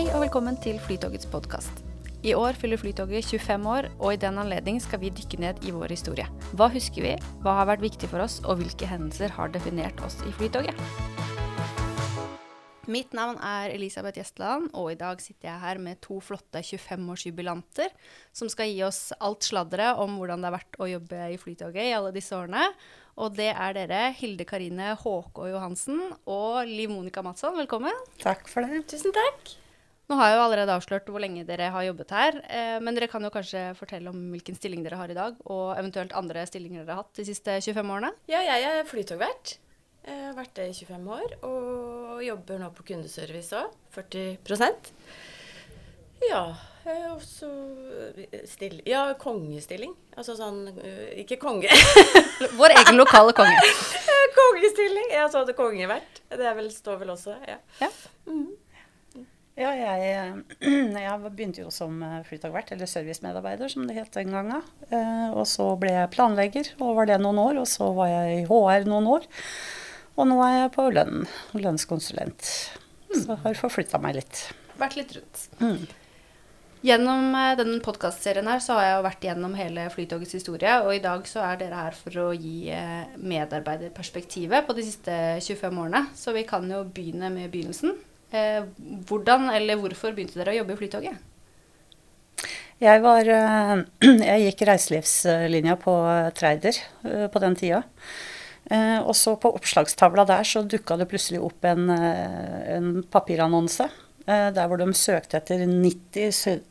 Hei og velkommen til Flytogets podkast. I år fyller Flytoget 25 år, og i den anledning skal vi dykke ned i vår historie. Hva husker vi, hva har vært viktig for oss, og hvilke hendelser har definert oss i Flytoget? Mitt navn er Elisabeth Gjestland, og i dag sitter jeg her med to flotte 25-årsjubilanter som skal gi oss alt sladderet om hvordan det har vært å jobbe i Flytoget i alle disse årene. Og det er dere, Hilde Karine Håkå Johansen og Liv Monica Madsson. Velkommen. Takk for det. Tusen takk. Nå har jeg jo allerede avslørt hvor lenge dere har jobbet her, eh, men dere kan jo kanskje fortelle om hvilken stilling dere har i dag, og eventuelt andre stillinger dere har hatt de siste 25 årene? Ja, jeg er flytogvert. Jeg har vært det i 25 år, og jobber nå på kundeservice òg. 40% Ja, eh, og så still... Ja, kongestilling. Altså sånn eh, Ikke konge. Vår egen lokale konge. kongestilling. Jeg hadde det kongevert. Det er vel, står vel også, ja. Ja. Mhm. Ja, jeg, jeg begynte jo som eh, flytogvert, eller servicemedarbeider som det het den gangen. Eh, Og så ble jeg planlegger, og var det noen år. Og så var jeg i HR noen år. Og nå er jeg på lønn, lønnskonsulent. Så jeg har forflytta meg litt. Vært litt rundt. Mm. Gjennom eh, denne podkastserien her så har jeg jo vært gjennom hele Flytogets historie, og i dag så er dere her for å gi eh, medarbeiderperspektivet på de siste 25 årene. Så vi kan jo begynne med begynnelsen. Eh, hvordan eller hvorfor begynte dere å jobbe i Flytoget? Jeg, var, eh, jeg gikk reiselivslinja på Treider eh, på den tida. Eh, Og så på oppslagstavla der så dukka det plutselig opp en, en papirannonse. Der hvor de søkte etter 90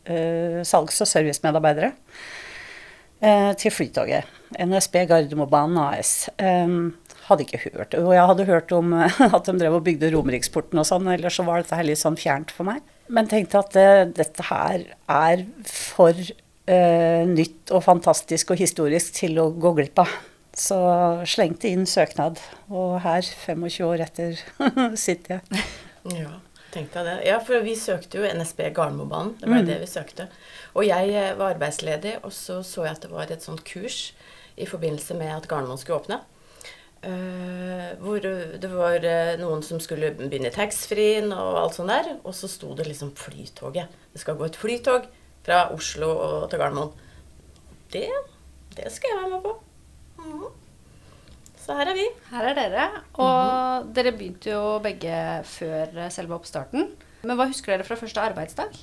eh, salgs- og servicemedarbeidere til Flytoget. NSB Gardermobanen AS. Eh, Hadde ikke hørt. Og jeg hadde hørt om eh, at de drev og bygde Romeriksporten og sånn, ellers så var dette her litt sånn fjernt for meg. Men tenkte at det, dette her er for eh, nytt og fantastisk og historisk til å gå glipp av. Så slengte inn søknad, og her, 25 år etter, sitter jeg. Ja, tenk deg det. Ja, for vi søkte jo NSB Gardermobanen. Det var Mm. det vi søkte. Og jeg eh, var arbeidsledig, og så så jeg at det var et sånt kurs i forbindelse med at Gardermoen skulle åpne. Eh, hvor det var uh, noen som skulle begynne taxfree-en og alt sånt der. Og så sto det liksom Flytoget. Det skal gå et flytog fra Oslo og til Gardermoen. Det, det skal jeg være med på. Mhm. Så her er vi. Her er dere. Og dere begynte jo begge før eh, selve oppstarten. Men hva husker dere fra første arbeidsdag?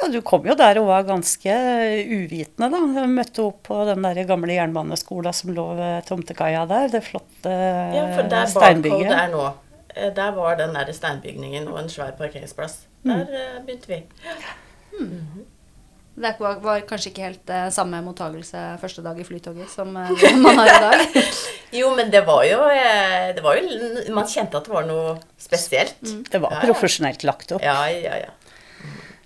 Ja, du kom jo der og var ganske uvitende, da. Jeg møtte opp på den der gamle jernbaneskolen som lå ved tomtekaia der. Det flotte steinbygget. Ja, for der steinbygget. er nå. eh, Der var den der steinbygningen og en svær parkeringsplass. Der mm. begynte vi. Det var, var kanskje ikke helt eh, samme mottagelse første dag i Flytoget som eh, man har i dag. Jo, men det var jo, eh, det var jo Man kjente at det var noe spesielt. Det var Ja, ja. profesjonelt lagt opp. Ja, ja, ja.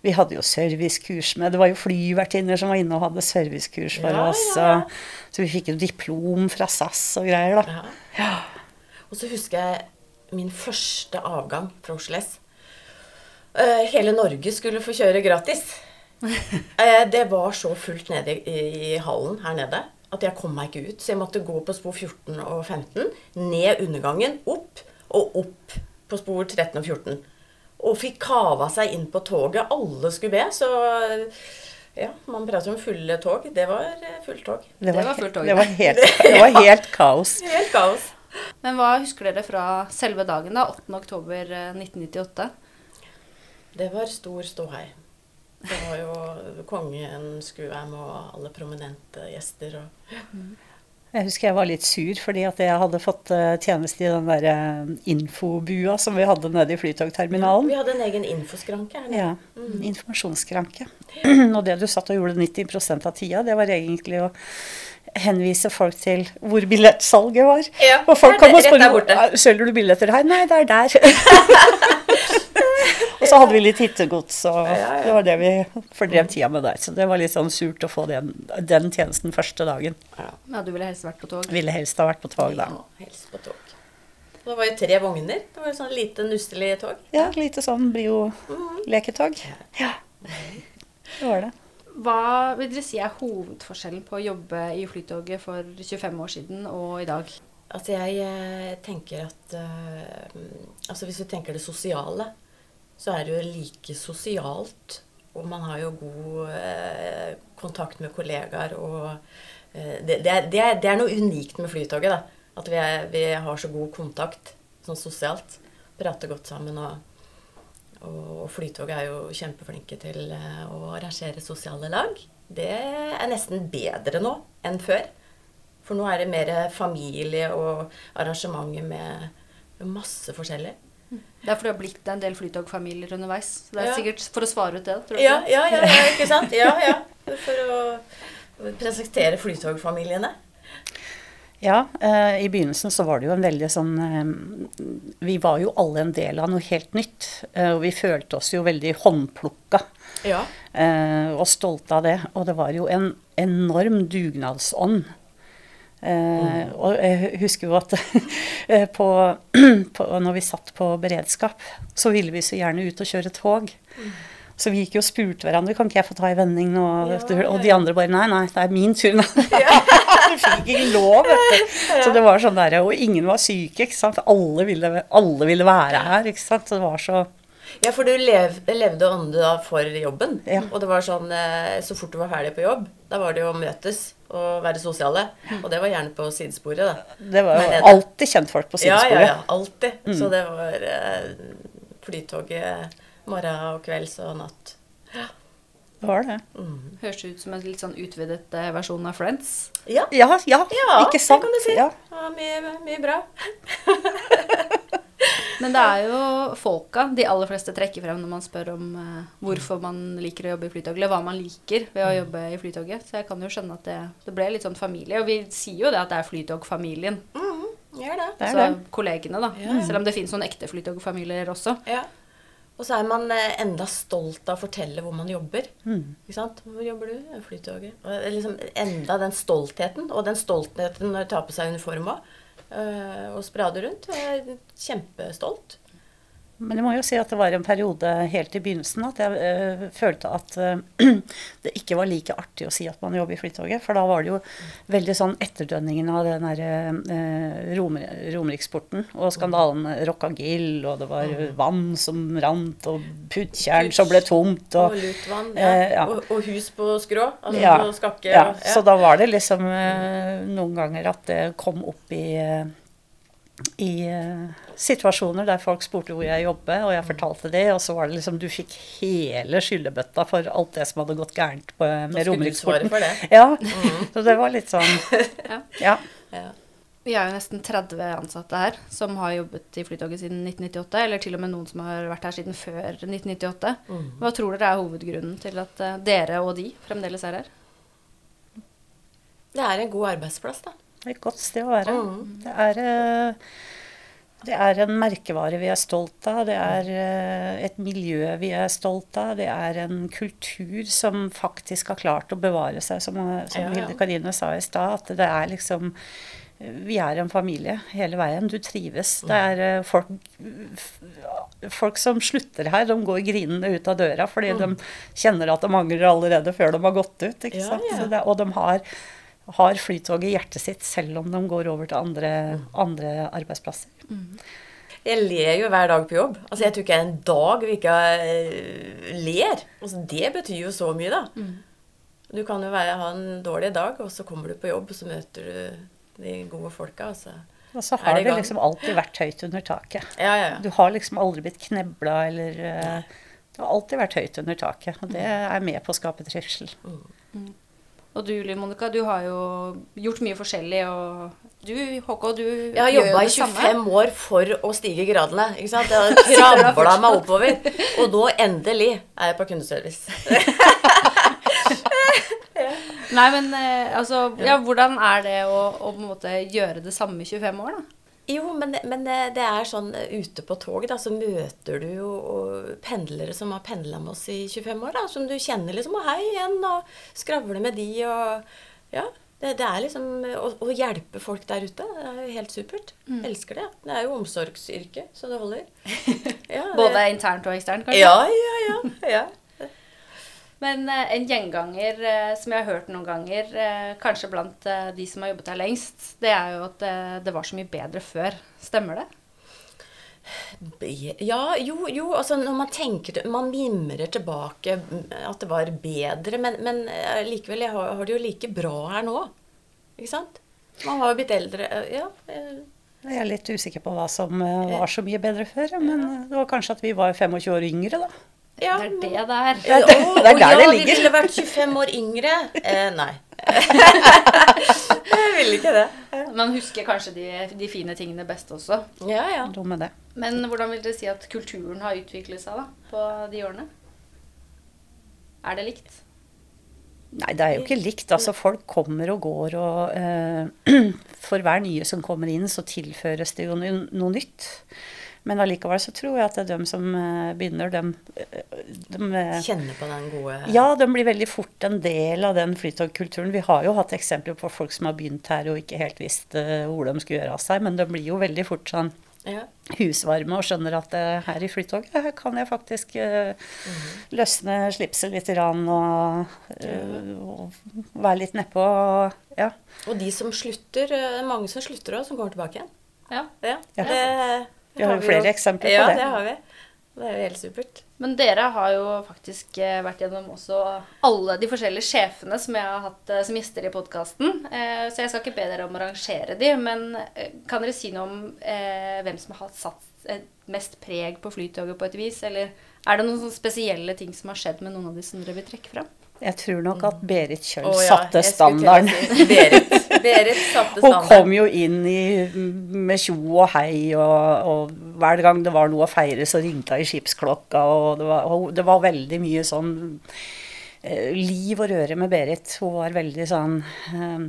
Vi hadde jo servicekurs med Det var jo flyvertinner som var inne og hadde servicekurs for Ja, oss. ja, ja. Så vi fikk jo diplom fra SAS og greier, da. ja. Og så husker jeg min første avgang fra Oslo S. Eh, Hele Norge skulle få kjøre gratis. Eh, Det var så fullt nede i, i hallen her nede at jeg kom meg ikke ut. Så jeg måtte gå på spor 14 og 15, ned undergangen, opp og opp på spor 13 og 14. Og fikk kava seg inn på toget. Alle skulle be. Så ja, man prater om fulle tog. Det var eh, fullt tog. Det var fullt tog, det var helt, det var helt kaos. Helt kaos. Men hva husker dere fra selve dagen, da? 8. oktober eh, 1998? Det var stor ståhei. Det var jo kongen skulle være med, og alle prominente gjester. Og Jeg husker jeg var litt sur fordi at jeg hadde fått eh, tjeneste i den der eh, infobua som vi hadde nede i flytogterminalen. vi hadde en egen infoskranke nede. Ja, informasjonsskranke. Og det du satt og gjorde 90% av tida, det var egentlig å henvise folk til hvor billettsalget var. Ja, og folk kom og spurte. "Ja, selger du billetter her. Nei, det er der. og så hadde vi litt hittegods, og det var det vi fordrev tida med der. Så det var litt sånn surt å få den, den tjenesten første dagen. Ja. Du ville helst vært på tog. Ville helst ha vært på tog da. Ja, helst på tog. Og Det var jo tre vogner. Det var jo sånn lite, nusselig tog. Ja, lite sånn Brio-leketog. Ja, det var det. Hva vil dere si er hovedforskjellen på å jobbe i Flytoget for 25 år siden og i dag? Altså jeg eh, tenker at eh, Altså hvis du tenker det sosiale, så er det jo like sosialt. Og man har jo god eh, kontakt med kollegaer. Og eh, det, det, er, det, er, noe unikt med Flytoget. da. At vi, er, vi har så god kontakt sånn sosialt. Prater godt sammen. Og, og Flytoget er jo kjempeflinke til eh, å arrangere sosiale lag. Det er nesten bedre nå enn før. For nå er det mer familie og arrangementer med masse forskjellig. Det er fordi det har blitt en del flytogfamilier underveis. Så det er ja. sikkert for å svare ut det. tror du ja, ja, ja, ja, ikke sant? Ja, ja. For å presentere flytogfamiliene. Ja, eh, i begynnelsen så var det jo en veldig sånn eh, Vi var jo alle en del av noe helt nytt. Eh, og vi følte oss jo veldig håndplukka. Ja. Eh, og stolte av det. Og det var jo en enorm dugnadsånd Eh, og jeg husker jo at eh, på, på, når vi satt på beredskap, så ville vi så gjerne ut og kjøre tog. Så vi gikk jo og spurte hverandre kan ikke jeg få ta en vending nå. Ja, og de andre bare nei, nei, det er min tur nå. du fikk ikke lov, vet du. Så det var sånn der, Og ingen var syke, ikke sant. Alle ville, alle ville være her, ikke sant. Så det var så ja, for du lev, levde og åndet da for jobben. Ja. Og det var sånn eh, Så fort du var ferdig på jobb, da var det jo å møtes og være sosiale. Og det var gjerne på sidesporet, da. Det var jo alltid kjentfolk på sidesporet. Ja, ja, ja. Alltid. Mm. Så det var eh, flytoget morgen og kvelds og natt. Ja. Det var det. Mm. Høres ut som en litt sånn utvidet eh, versjon av Friends. Ja, ja, ja, ja ikke sant? Det kan du si. Ja. mye, mye bra. Men det er jo folka de aller fleste trekker frem når man spør om uh, hvorfor man liker å jobbe i Flytoget, eller hva man liker ved å mm. jobbe i Flytoget. Så jeg kan jo skjønne at det, det ble litt sånn familie. Og vi sier jo det at det er Flytog-familien. Mm, gjør det. det så det. kollegene, da. Ja. Selv om det finnes noen ekte Flytog-familier også. Ja. Og så er man eh, enda stolt av å fortelle hvor man jobber. Mm. Ikke sant? Hvor jobber du? Flytoget. Og liksom enda den stoltheten. Og den stoltheten når du tar på seg uniform òg. Eh, og sprade rundt. Jeg er kjempestolt. Men jeg må jo si at det var en periode helt i begynnelsen at jeg øh, følte at øh, det ikke var like artig å si at man jobber i Flytoget. For da var det jo veldig sånn etterdønningen av den derre øh, Romeriksporten og skandalen Rocca Gill, og det var mm. vann som rant, og puttjern som ble tomt. Og, og lutvann. Ja. ja. Og, og, hus på skrå. Altså ja, på skakke. Ja. ja. Så da var det liksom noen ganger at det kom opp i i uh, situasjoner der folk spurte hvor jeg jobber, og jeg fortalte det, og så var det liksom Du fikk hele skyllebøtta for alt det som hadde gått gærent på, med Romeriksporten. Ja, mm. så det var litt sånn ja. ja. ja. Vi er jo nesten 30 ansatte her som har jobbet i Flytoget siden 1998, eller til og med noen som har vært her siden før 1998. Mm. Hva tror dere er hovedgrunnen til at uh, dere og de fremdeles er her? Det er en god arbeidsplass, da. Det er et godt sted å være. Mm. Det, er, eh, det, er, en merkevare vi er stolt av. Det er eh, et miljø vi er stolt av. Det er en kultur som faktisk har klart å bevare seg, som, som ja, ja. Hilde Karine sa i stad. At det er liksom vi er en familie hele veien. Du trives. Det er eh, folk, folk som slutter her, de går grinende ut av døra fordi mm. de kjenner at de angrer allerede før de har gått ut. Ja, ja. Det, og de har har Flytoget i hjertet sitt, selv om de går over til andre, andre arbeidsplasser. Mm. Jeg ler jo hver dag på jobb. Altså, Jeg tror ikke det er en dag vi ikke uh, ler. Altså, det betyr jo så mye, da. Mm. Du kan jo være, ha en dårlig dag, og så kommer du på jobb, og så møter du de gode folka. Og så, og så har det, det liksom alltid vært høyt under taket. Ja, ja, ja. Du har liksom aldri blitt knebla eller uh, Det har alltid vært høyt under taket. Og det er med på å skape trivsel. Mm. Og du Liv Monica, du har jo gjort mye forskjellig. Og du Håkon, du Jeg har jobba i 25 år for å stige gradene. ikke sant? Jeg har kravla meg oppover. Og nå endelig er jeg på kundeservice. Nei, men eh, altså Ja, hvordan er det å, å gjøre det samme i 25 år, da? Jo, men, men, eh, det er sånn eh, ute på tog, da, så møter du jo pendlere som har pendla med oss i 25 år, da, som du kjenner liksom Og hei igjen, og skravler med de og Ja. Det, det er liksom å, å, hjelpe folk der ute. Det er jo helt supert. Mm. Elsker det. Det er jo omsorgsyrke, så det holder. Ja, det, Både internt og eksternt, kanskje? Ja, ja, ja. ja. Men eh, en gjenganger eh, som jeg har hørt noen ganger, eh, kanskje blant de som har jobbet her lengst, det er jo at det var så mye bedre før. Stemmer det? Be- Ja, jo, jo, altså når man tenker Man mimrer tilbake mm, at det var bedre, men, men likevel, jeg har, har det jo like bra her nå. Ikke sant? Man har jo blitt eldre. Ja. Jeg er litt usikker på hva som var så mye bedre før, men det var kanskje at vi var 25 år yngre, da. Ja. Det er det det er. Ja, Det er der ja, det ligger. Vi ville vært 25 år yngre. Eh, nei. jeg ville ikke det. Man husker kanskje de, de fine tingene best også. Ja, ja. Det. Men hvordan vil dere si at kulturen har utviklet seg da, på de årene? Er det likt? Nei, det er jo ikke likt. Altså, folk kommer og går, og eh, for hver nye som kommer inn, så tilføres det jo no, noe nytt. Men allikevel så tror jeg at det er dem som eh, begynner, dem, de dem eh, på den gode Ja, de blir veldig fort en del av den flytogkulturen. Vi har jo hatt eksempler på folk som har begynt her og ikke helt visste hvor de skulle gjøre av seg, men de blir jo veldig fort sånn Ja. husvarme og skjønner at eh, her i Flytoget her kan jeg faktisk eh, løsne slipset litt rann, og, eh, og være litt nedpå. og- Ja. Og de som slutter, eh, mange som slutter òg, som kommer tilbake igjen. Ja. Ja, Ja. Det, Vi har jo flere eksempler på det. Ja, det har vi. Det er jo helt supert. Men dere har jo faktisk eh, vært gjennom også alle de forskjellige sjefene som jeg har hatt eh, som gjester i podkasten. Så jeg skal ikke be dere om å rangere de, men eh, kan dere si noe om eh, hvem som har satt eh, mest preg på Flytoget på et vis? Eller er det noen spesielle ting som har skjedd med noen av de som dere vil trekke fram? Jeg tror nok at Berit Kjøll oh, ja, satte standarden. si Berit, Berit satte Hun kom jo inn i, med tjo og hei, og, og hver gang det var noe å feire, så ringte hun i skipsklokka. Og det var, og det var veldig mye sånn eh, liv og røre med Berit. Hun var veldig sånn eh,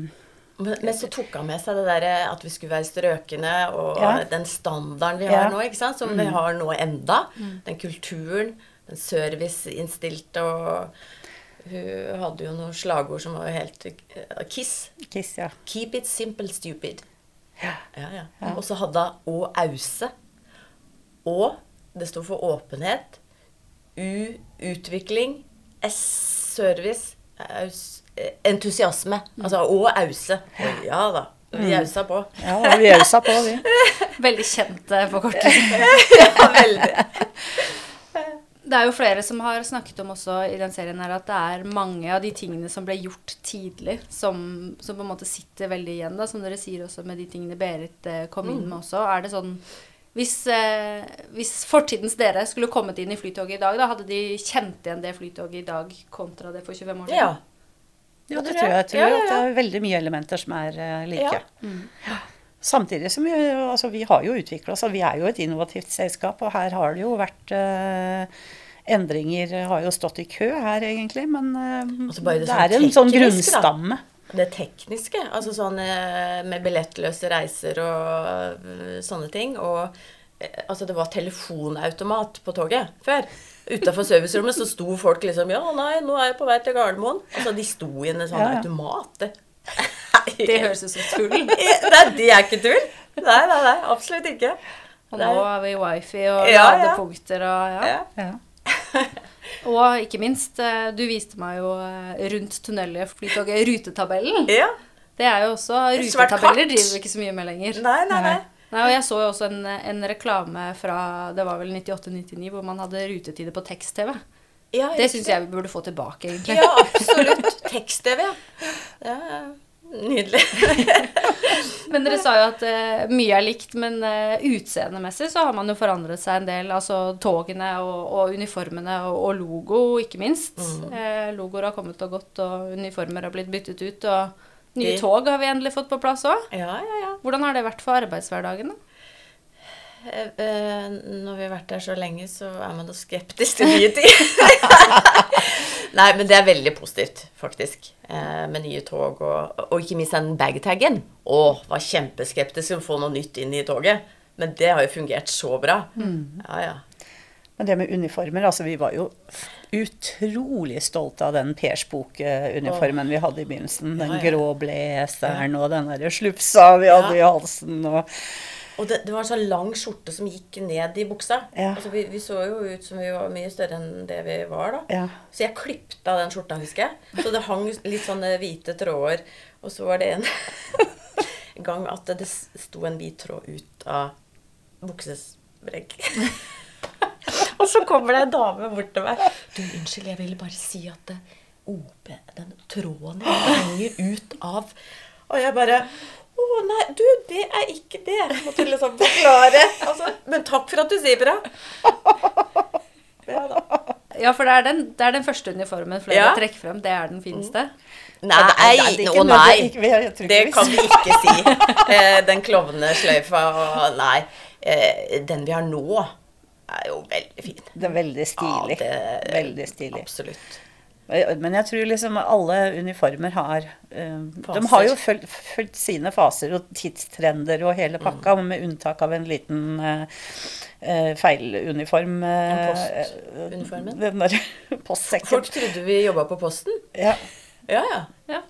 Men, men så tok han med seg det der at vi skulle være strøkne, og Ja. den standarden vi har Ja. nå, ikke sant? som vi har nå enda. Den kulturen, den serviceinnstilte og Hun hadde jo noen slagord som var helt eh, Kiss. Kiss, ja. Keep it simple, stupid. Ja. Ja, ja. Og så hadde hun Å ause. Å, det sto for åpenhet. U utvikling. S service. Aus, eh, entusiasme. Altså å ause. Og ja da. Vi ausa på. ja vi ausa på, vi. Veldig kjent eh, forkortelse. Ja, veldig. Det er jo flere som har snakket om også i den serien her at det er mange av de tingene som ble gjort tidlig, som, som på en måte sitter veldig igjen, da, som dere sier også med de tingene Berit eh, kom inn med også. Er det sånn hvis, eh, hvis fortidens dere skulle kommet inn i Flytoget i dag, da hadde de kjent igjen det Flytoget i dag kontra det for 25 år siden? Ja. Jo, det tror jeg. jeg. Tror Ja, ja, at det er veldig mye elementer som er eh, like. Ja. Samtidig som vi, altså, vi har jo utvikla oss, og vi er jo et innovativt selskap. Og her har det jo vært eh, endringer Har jo stått i kø her, egentlig. Men eh, Altså, det det sånn er en sånn grunnstamme. da. Det tekniske, altså sånn eh, med billettløse reiser og eh, sånne ting. Og eh, altså det var telefonautomat på toget før. Utafor servicerommet så sto folk liksom Ja, nei, nå er jeg på vei til Gardermoen. Altså de sto i en sånn Ja, ja. automat. Det, Det høres ut som tull. Nei, det er ikke tull. Nei, nei, nei, absolutt ikke. Og nå har vi wifi og Ja, ja. ladepunkter og ja. Ja. Ja. Og ikke minst, eh, du viste meg jo eh, rundt tunnelet Flytoget rutetabellen. ja. Det er jo også Rutetabeller driver vi ikke så mye med lenger. Nei, nei, nei. Nei, og jeg så jo også en, en reklame fra det var vel 98-99 hvor man hadde rutetider på tekst-TV. Ja, Det syns jeg vi burde få tilbake, egentlig. Ja, absolutt. Tekst-TV, ja. ja. Nydelig. Men dere sa jo at uh, mye er likt, men uh, utseendemessig så har man jo forandret seg en del. Altså togene og, og uniformene og, og logo, ikke minst. Mm. Uh, logoer har kommet og gått, og uniformer har blitt byttet ut. Og nye Det- tog har vi endelig fått på plass òg. Ja, ja, ja. Hvordan har det vært for arbeidshverdagen? da? Når vi har vært der så lenge, så er man da skeptisk til nye ting. Nei, men det er veldig positivt, faktisk. Eh, Med nye tog og, og ikke minst den bagtaggen. Å, var kjempeskeptisk til å få noe nytt inn i toget. Men det har jo fungert så bra. Ja, ja. Men det med uniformer, altså vi var jo utrolig stolte av den Persbok-uniformen vi hadde i begynnelsen. Den grå blazeren og den der slufsa vi hadde i halsen. og... Og det, det var en sånn lang skjorte som gikk ned i buksa. Ja. Altså, vi, vi så jo ut som vi var mye større enn det vi var, da. Ja. Så jeg klippte av den skjorta, husker jeg. Så det hang litt sånne hvite tråder. Og så var det en gang at det sto en hvit tråd ut av buksesbrekk. og så kommer det en dame bort til meg. Du, unnskyld, jeg ville bare si at OP, den tråden henger ut av Og jeg bare å nei, du, det er ikke det. Måtte liksom forklare. Altså, men takk for at du sier bra. Ja da. Ja, for det er den, det er den første uniformen flere Ja. trekker frem. Det er den fineste. Nei, det er ikke å nei. ikke Det kan vi ikke si. Eh, Den klovnesløyfa og Nei. eh, Den vi har nå, er jo veldig fin. Det er veldig stilig. Ja, det- Veldig stilig. Absolutt. Men jeg tror liksom alle uniformer har eh, De har jo fulgt, sine faser og tidstrender og hele pakka, Mm. med unntak av en liten uh, feiluniform. postuniformen? Den der postsekken. Folk trodde vi jobba på Posten. Ja. Ja, ja. Ja.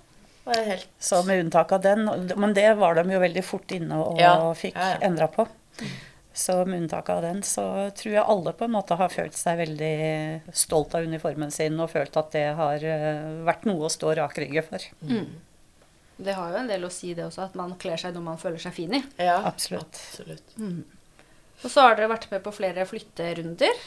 Helt Så med unntak av den. Men det var de jo veldig fort inne og Ja, fikk ja, ja. endra på. Så med unntak av den, så tror jeg alle på en måte har følt seg veldig stolt av uniformen sin og følt at det har eh, vært noe å stå rakrygget for. Det har jo en del å si, det også, at man kler seg noe man føler seg fin i. Ja, Absolutt. absolutt. Og så har dere vært med på flere flytterunder.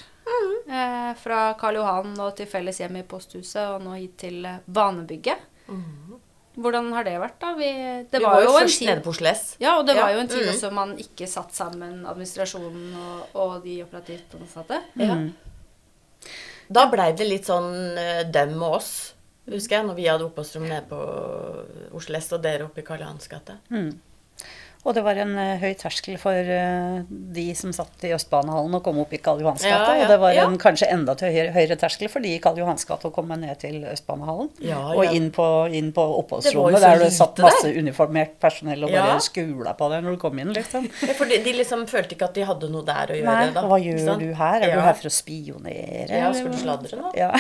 Eh, fra Karl Johan og til Felles hjem i Posthuset, og nå hit til Banebygget. Banebygget. Hvordan har det vært, da? Vi, det Vi var jo en først nede på Oslo S. Ja, og det var jo en tid mm. også man ikke satt sammen administrasjonen og, og de operativt ansatte. Ja. Da blei det litt sånn eh, dem og oss, husker jeg, når vi hadde oppholdsrom nede på Oslo S, og dere oppe i Karl Johans gate. Mm. Og det var en eh, høy terskel for eh, de som satt i Østbanehallen og kom opp i Karl Johans gate. ja, Og det var ja. en kanskje enda høyere, høyere terskel for de i Karl Johans gate å komme ned til Østbanehallen. Ja, Og inn på, inn på oppholdsrommet der det satt masse der. uniformert personell og bare Ja. skula på deg når du kom inn, liksom. Ja, for de, de liksom følte ikke at de hadde noe der å gjøre, Nei, da. hva gjør sånn? du her? Er ja. du her for å spionere? Ja, skal du sladre da? Ja.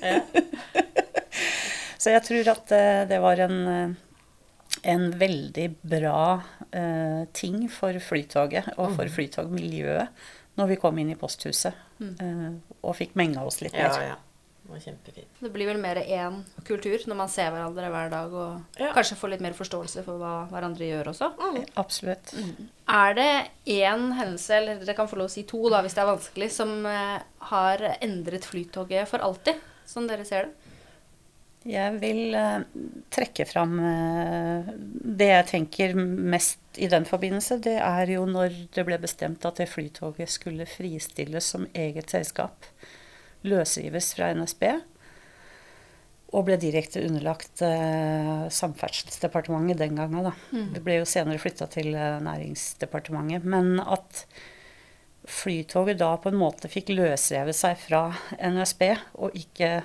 Ja. Så jeg tror at eh, det var en, en veldig bra eh, ting for Flytoget og Mm. for flytogmiljøet når vi kom inn i posthuset eh, og fikk menga oss litt ja, mer. ja. Det. Det blir vel mer én kultur når man ser hverandre hver dag og Ja. kanskje får litt mer forståelse for hva hverandre gjør også. Absolutt. Er det én hendelse, eller dere kan få lov å si to da, hvis det er vanskelig, som eh, har endret Flytoget for alltid, som dere ser det? Jeg vil eh, trekke fram eh, det jeg tenker mest i den forbindelse. Det er jo når det ble bestemt at det Flytoget skulle fristilles som eget selskap. Løsrives fra NSB. Og ble direkte underlagt eh, Samferdselsdepartementet den gangen. Da. Det ble jo senere flytta til Næringsdepartementet. Men at Flytoget da på en måte fikk løsrevet seg fra NSB og ikke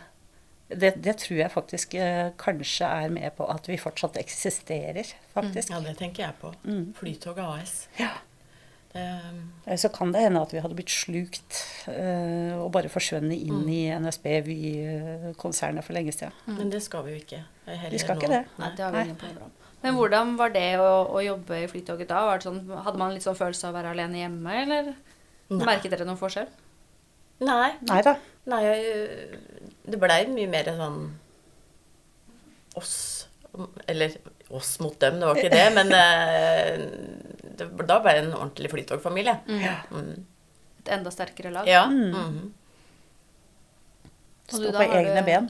det, det tror jeg faktisk eh, kanskje er med på at vi fortsatt eksisterer, faktisk. Ja, det tenker jeg på. Mm. Flytoget AS. Ja. Det, um... Så kan det hende at vi hadde blitt slukt eh, og bare forsvunnet inn Mm. i NSB Vy-konsernet for lenge siden. Men det skal vi jo ikke. Vi skal nå. ikke det. Nei, det har vi ingen planer om. Men hvordan var det å, å jobbe i Flytoget da? Var det sånn, hadde man litt sånn følelse av å være alene hjemme, eller Nei. merket dere noen forskjell? Nei. Nei da. Nei, jeg- det blei mye mer sånn oss Eller oss mot dem, det var ikke det, men eh, det, da ble det en ordentlig flytogfamilie. Mm. Mm. Et enda sterkere lag? Ja. Mm. Og Stå på egne du- ben.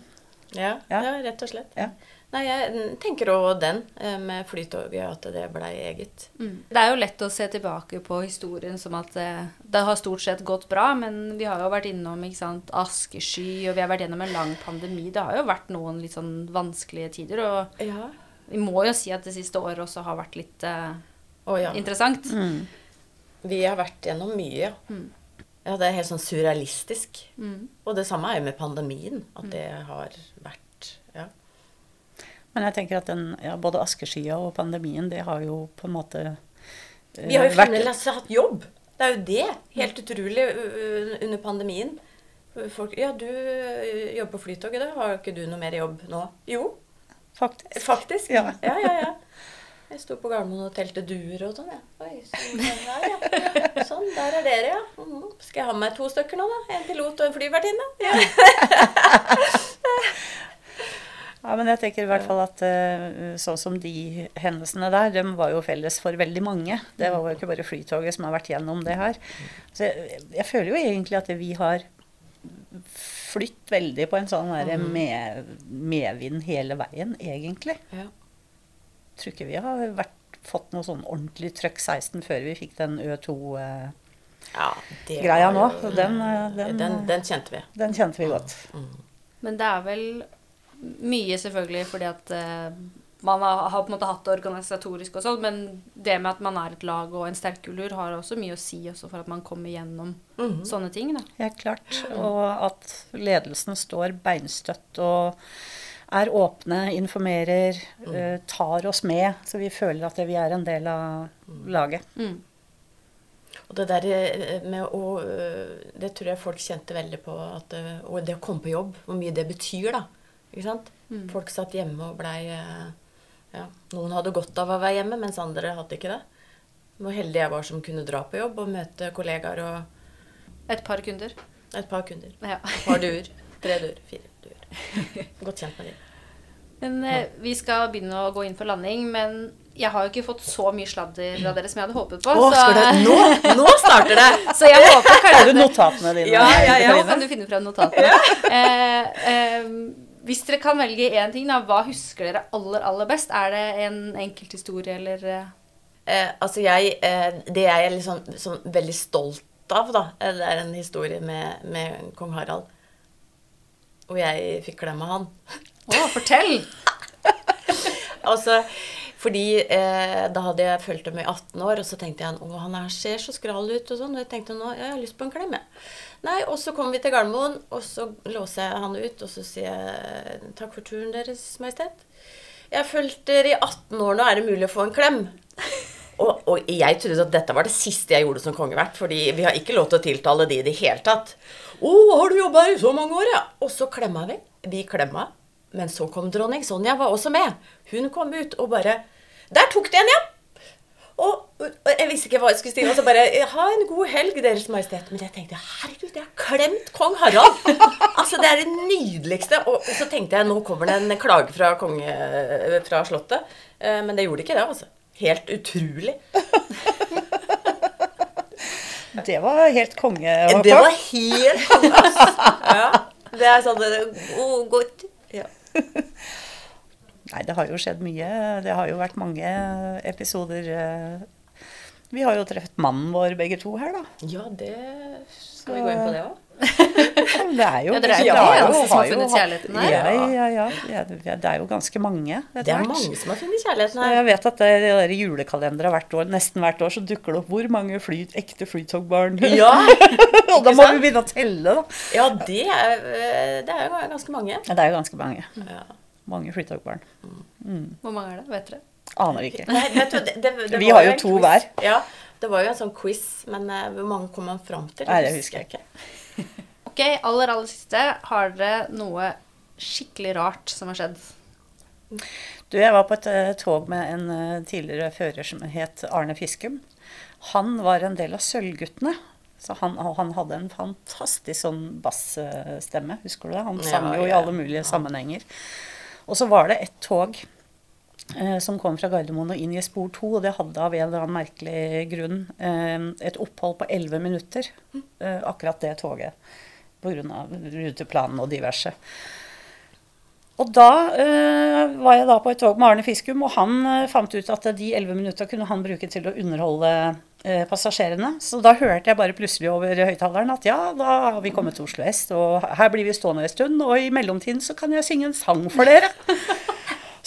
ja. Ja. Ja. rett og slett. Ja. Nei, jeg tenker òg den eh, med Flytoget, at det blei eget. Mm. Det er jo lett å se tilbake på historien som at eh, det har stort sett gått bra, men vi har jo vært innom ikke sant, askesky, og vi har vært gjennom en lang pandemi. Det har jo vært noen litt sånn vanskelige tider, og Ja. vi må jo si at det siste året også har vært litt uh, oh, ja. interessant. Mm. Vi har vært gjennom mye, ja. Mm. Ja, det er helt sånn surrealistisk. Mm. Og det samme er jo med pandemien. At det har vært. Men jeg tenker at den, ja, både askeskya og pandemien, det har jo på en måte uh, Vi har jo vært- fremdeles hatt jobb. Det er jo det. Helt utrolig under pandemien. Folk, ja, du uh, jobber på Flytoget, da. Har ikke du noe mer jobb nå? Jo, Faktisk. faktisk. Ja. ja, ja. ja. Jeg sto på Gardermoen og telte duer og sånn. Ja. Oi, sånn, der, ja. sånn, der er dere, ja. Mhm. Skal jeg ha med meg to stykker nå, da? En pilot og en flyvertinne? Ja. Ja, men jeg tenker i hvert fall at eh, sånn som de hendelsene der, de var jo felles for veldig mange. Det var jo ikke bare Flytoget som har vært gjennom det her. Så jeg, jeg føler jo egentlig at vi har flytt veldig på en sånn der med, medvind hele veien, egentlig. Ja. Tror ikke vi har vært, fått noe sånn ordentlig trøkk 16 før vi fikk den Ø2 eh, Ja, nå. den, eh, den, den, den kjente vi. den kjente vi godt. Men det er vel mye selvfølgelig fordi at eh, man har, har på en måte hatt det organisatorisk og sånn, men det med at man er et lag og en sterk kultur, har også mye å si også for at man kommer gjennom Mhm. sånne ting. da. Ja, klart. Og at ledelsen står beinstøtt og er åpne, informerer, eh, tar oss med. Så vi føler at vi er en del av laget. Mm. Og det der eh, med å øh, Det tror jeg folk kjente veldig på. At, og det å komme på jobb, hvor mye det betyr, da. Ikke sant? Folk satt hjemme og blei øh, ja, Noen hadde godt av å være hjemme, mens andre hadde ikke det. Hvor heldig jeg var som kunne dra på jobb og møte kollegaer og Et par kunder. et par kunder. Ja. Et par duer. Tre duer. Fire duer. Godt kjent med dem. Men eh, vi skal begynne å gå inn for landing, men jeg har jo ikke fått så mye sladder fra dere som jeg hadde håpet på. Åh, det, nå, nå starter det! så jeg håper Er kanskje det notatene dine? Ja, ja, ja. Nå kan du finne frem notatene. Eh, eh, hvis dere kan velge én ting, da, hva husker dere aller, aller best? Er det en enkelthistorie eller eh, Eh, altså jeg, eh, Det jeg er liksom, sånn veldig stolt av, da, eh, det er en historie med, med kong Harald. Og jeg fikk klemme han. Å, fortell! Altså, fordi eh, da hadde jeg fulgt dem i 18 år, og så tenkte jeg å, han her ser så skral ut og sånn. Og jeg tenkte nå, ja, jeg har lyst på en klem, jeg. Nei, og så kom vi til Gardermoen, og så låser jeg han ut, og så sier jeg takk for turen, Deres Majestet. Jeg har fulgt dere i 18 år nå, er det mulig å få en klem? Og, og jeg trodde at dette var det siste jeg gjorde som kongevert, fordi vi har ikke lov til å tiltale de i det hele tatt. Å, har du jobba her i så mange år, ja? Og så klemma vi. Vi klemma. Men så kom dronning Sonja, var også med. Hun kom ut og bare Der tok det en, ja! Og, og jeg visste ikke hva jeg skulle si. Og så bare Ha en god helg, Deres Majestet. Men jeg tenkte herregud, jeg har klemt kong Harald! Altså, det er det nydeligste. Og, og så tenkte jeg nå kommer det en klage fra, konge, fra Slottet. Eh, Men det gjorde ikke det, altså. Helt utrolig. Det var helt konge. Var Det var helt konge, altså. Ja. Det er sånn det- oh, godt. Ja. Nei, det har jo skjedd mye. Det har jo vært mange episoder. eh. Vi har jo truffet mannen vår begge to her, da. ja, det Skal vi gå inn på det òg? Det er jo Ja, dere er jo eneste som har funnet kjærligheten her. Ja, ja, ja. ja. Det er jo ganske mange. Det er mange som har funnet kjærligheten her. Jeg vet at det det der julekalendere hvert år, nesten hvert år, så dukker det opp hvor mange fly, ekte flytogbarn. Ja, og da må vi begynne å telle, da. ja det, er, eh, det er jo ganske mange. Det er jo ganske mange. Ja. Mange flytogbarn. Hvor mange er det? Vet dere? Aner ikke. Nei, vet du, det, det, det Vi har jo to quiz. hver. Ja, det var jo en sånn quiz, men uh, hvor mange kom man fram til? Nei, det husker jeg ikke. Ok, aller, aller siste. Har dere noe skikkelig rart som har skjedd? Du, jeg var på et uh, tog med en uh, tidligere fører som het Arne Fiskum. Han var en del av Sølvguttene. Så han, han hadde en fantastisk sånn bassstemme, husker du det? Han sang Ja, jo i alle mulige sammenhenger. Og så var det et tog eh, som kom fra Gardermoen og inn i spor 2, og det hadde av en eller annen merkelig grunn eh, et opphold på 11 minutter, eh, akkurat det toget. Pga. ruteplanen og diverse. Og da eh, var jeg da på et tog med Arne Fiskum, og han eh, fant ut at de 11 minutta kunne han bruke til å underholde eh, passasjerene. Så da hørte jeg bare plutselig over høyttaleren at ja, da har vi kommet til Oslo S, og her blir vi stående en stund, og i mellomtiden så kan jeg synge en sang for dere.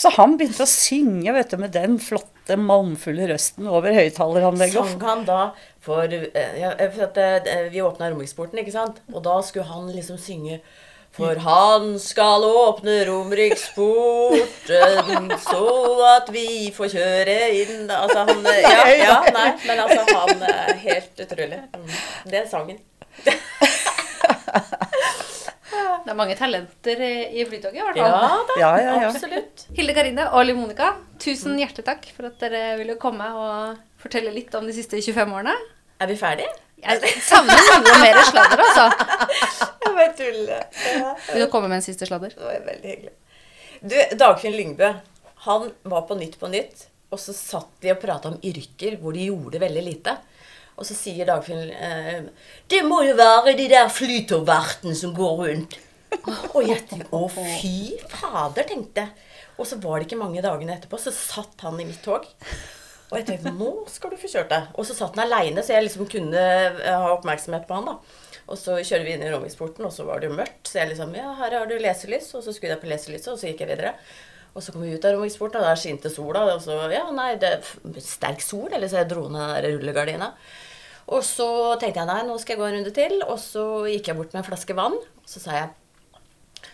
Så han begynte å synge vet du, med den flotte, malmfulle røsten over høyttaleranlegget. Sang han da for, ja, for at Vi åpna romeksporten, ikke sant? Og da skulle han liksom synge For han skal åpne Romeriksporten så at vi får kjøre inn Altså han Ja, ja nei, men altså han helt utrolig. Det er sangen. Det er mange talenter i Flytoget, i hvert Ja fall. da, Ja, ja, ja. absolutt. Hilde Karine og Liv Monica, tusen hjertelig takk for at dere ville komme og fortelle litt om de siste 25 årene. Er vi ferdige? Jeg savner noe mer sladder, altså. Jeg bare tuller. Ja, Vil du komme med en siste sladder? det var veldig hyggelig. Du, Dagfinn Lyngbø, han var på Nytt på Nytt, og så satt de og prata om yrker hvor de gjorde veldig lite. Og så sier Dagfinn eh, Det må jo være de der flytovertene som går rundt. Og jeg tenkte Å, fy fader, tenkte jeg. Og så var det ikke mange dagene etterpå, så satt han i mitt tog. Og jeg tenkte nå skal du få kjørt deg. Og så satt han aleine, så jeg liksom kunne eh, ha oppmerksomhet på han. da. Og så kjører vi inn i Rommingsporten, og så var det jo mørkt. Så jeg liksom Ja, her har du leselys. Og så skrudde jeg på leselyset, og så gikk jeg videre. Og så kom vi ut av Rommingsporten, og der skinte sola. Og så Ja, nei, det er sterk sol. Eller så jeg dro ned den rullegardina. Og så tenkte jeg nei, nå skal jeg gå en runde til. Og så gikk jeg bort med en flaske vann. Og så sa jeg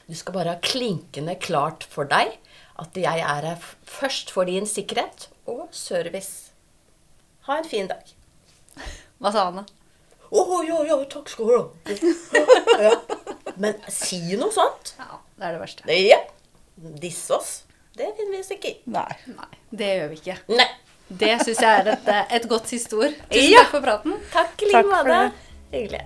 du skal bare ha klinkende klart for deg at jeg er her først for din sikkerhet og service. Ha en fin dag. Hva sa han da? Å ja, ja, takk skal du ha. ja. Men si noe sånt. Ja, det er det verste. Ja. Disse oss. Det finner vi oss ikke i. Nei. Nei, det gjør vi ikke. Nei. Det syns jeg er et, et godt siste ord. Tusen Ja. takk for praten. Takk i Takk like måte. det. Hyggelig.